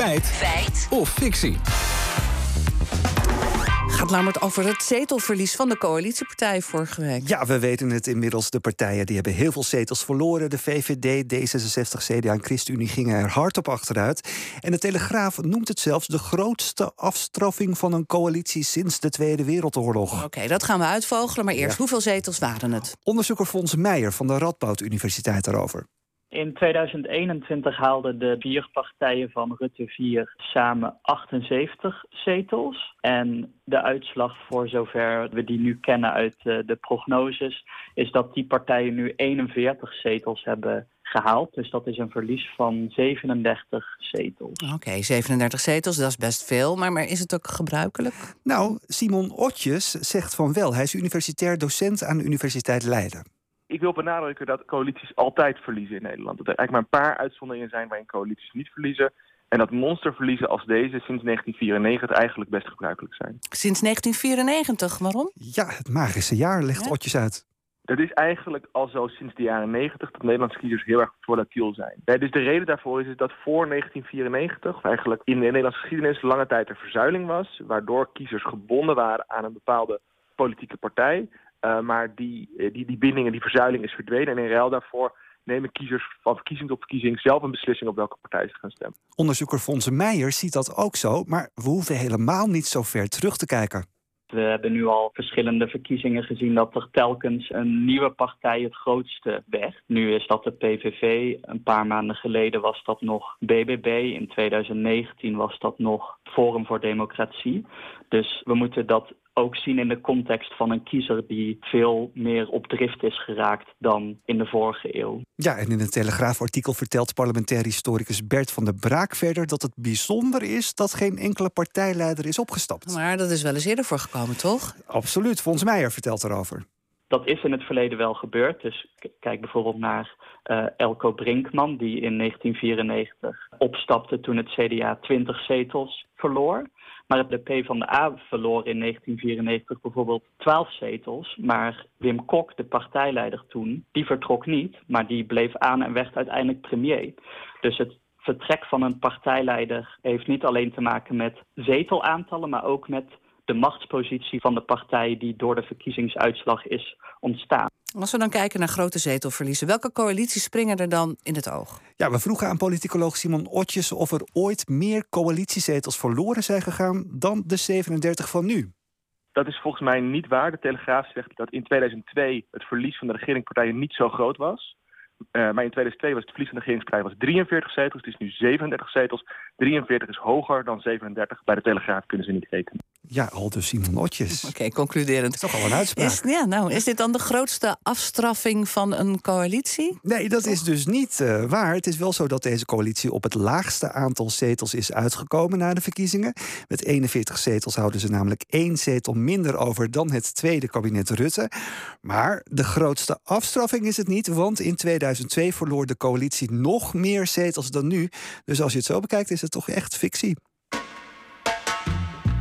Feit. Feit. Of fictie. Gaat namelijk over het zetelverlies van de coalitiepartijen vorige week. Ja, we weten het inmiddels. De partijen die hebben heel veel zetels verloren. De VVD, D66, CDA en ChristenUnie gingen er hard op achteruit. En de Telegraaf noemt het zelfs de grootste afstraffing van een coalitie sinds de Tweede Wereldoorlog. Oké, dat gaan we uitvogelen. Maar eerst, hoeveel zetels waren het? Onderzoeker Fons Meijer van de Radboud Universiteit daarover. In 2021 haalden de vier partijen van Rutte 4 samen 78 zetels. En de uitslag voor zover we die nu kennen uit eh, de prognoses... is dat die partijen nu 41 zetels hebben gehaald. Dus dat is een verlies van 37 zetels. Oké, 37 zetels, dat is best veel. Maar, maar is het ook gebruikelijk? Nou, Simon Otjes zegt van wel. Hij is universitair docent aan de Universiteit Leiden ik wil benadrukken dat coalities altijd verliezen in Nederland. Dat er eigenlijk maar een paar uitzonderingen zijn waarin coalities niet verliezen. En dat monsterverliezen als deze sinds 1994 eigenlijk best gebruikelijk zijn. Sinds 1994, waarom? Ja, het magische jaar legt ja. Otjes uit. Het is eigenlijk al zo sinds de jaren 90 dat Nederlandse kiezers heel erg volatiel zijn. dus de reden daarvoor is, dat voor 1994, of eigenlijk in de Nederlandse geschiedenis, lange tijd er verzuiling was. Waardoor kiezers gebonden waren aan een bepaalde politieke partij. Uh, maar die, eh, die, die binding en die verzuiling is verdwenen. En in ruil daarvoor nemen kiezers van verkiezing tot verkiezing zelf een beslissing op welke partij ze gaan stemmen. Onderzoeker Fonse Meijer ziet dat ook zo, maar we hoeven helemaal niet zo ver terug te kijken. We hebben nu al verschillende verkiezingen gezien dat er telkens een nieuwe partij het grootste werd. Nu is dat de PVV. Een paar maanden geleden was dat nog BBB. In 2019 was dat nog Forum voor Democratie. Dus we moeten dat ook zien in de context van een kiezer die veel meer op drift is geraakt dan in de vorige eeuw. Ja, en in een Telegraafartikel vertelt parlementair historicus Bert van der Braak verder dat het bijzonder is dat geen enkele partijleider is opgestapt. Maar dat is wel eens eerder voorgekomen, toch? Absoluut. Fons Meijer vertelt erover. Dat is in het verleden wel gebeurd. Dus kijk bijvoorbeeld naar uh, Elko Brinkman, die in 1994 opstapte toen het CDA 20 zetels verloor. Maar de PvdA verloor in 1994 bijvoorbeeld 12 zetels. Maar Wim Kok, de partijleider toen, die vertrok niet. Maar die bleef aan en werd uiteindelijk premier. Dus het vertrek van een partijleider heeft niet alleen te maken met zetelaantallen... maar ook met de machtspositie van de partij die door de verkiezingsuitslag is ontstaan. Als we dan kijken naar grote zetelverliezen, welke coalities springen er dan in het oog? Ja, we vroegen aan politicoloog Simon Otjes of er ooit meer coalitiezetels verloren zijn gegaan dan de 37 van nu. Dat is volgens mij niet waar. De Telegraaf zegt dat in 2002 het verlies van de regeringspartijen niet zo groot was. Uh, maar in 2002 was het verlies van de regeringspartij was 43 zetels. Het is nu 37 zetels. 43 is hoger dan 37. Bij de Telegraaf kunnen ze niet rekenen. Ja, al dus Simon Otjes. Oké, okay, concluderend. Is toch al een uitspraak. Is, ja, nou, is dit dan de grootste afstraffing van een coalitie? Nee, dat is dus niet uh, waar. Het is wel zo dat deze coalitie op het laagste aantal zetels is uitgekomen na de verkiezingen. Met 41 zetels houden ze namelijk één zetel minder over dan het tweede kabinet Rutte. Maar de grootste afstraffing is het niet, want in 2002 verloor de coalitie nog meer zetels dan nu. Dus als je het zo bekijkt, is het toch echt fictie.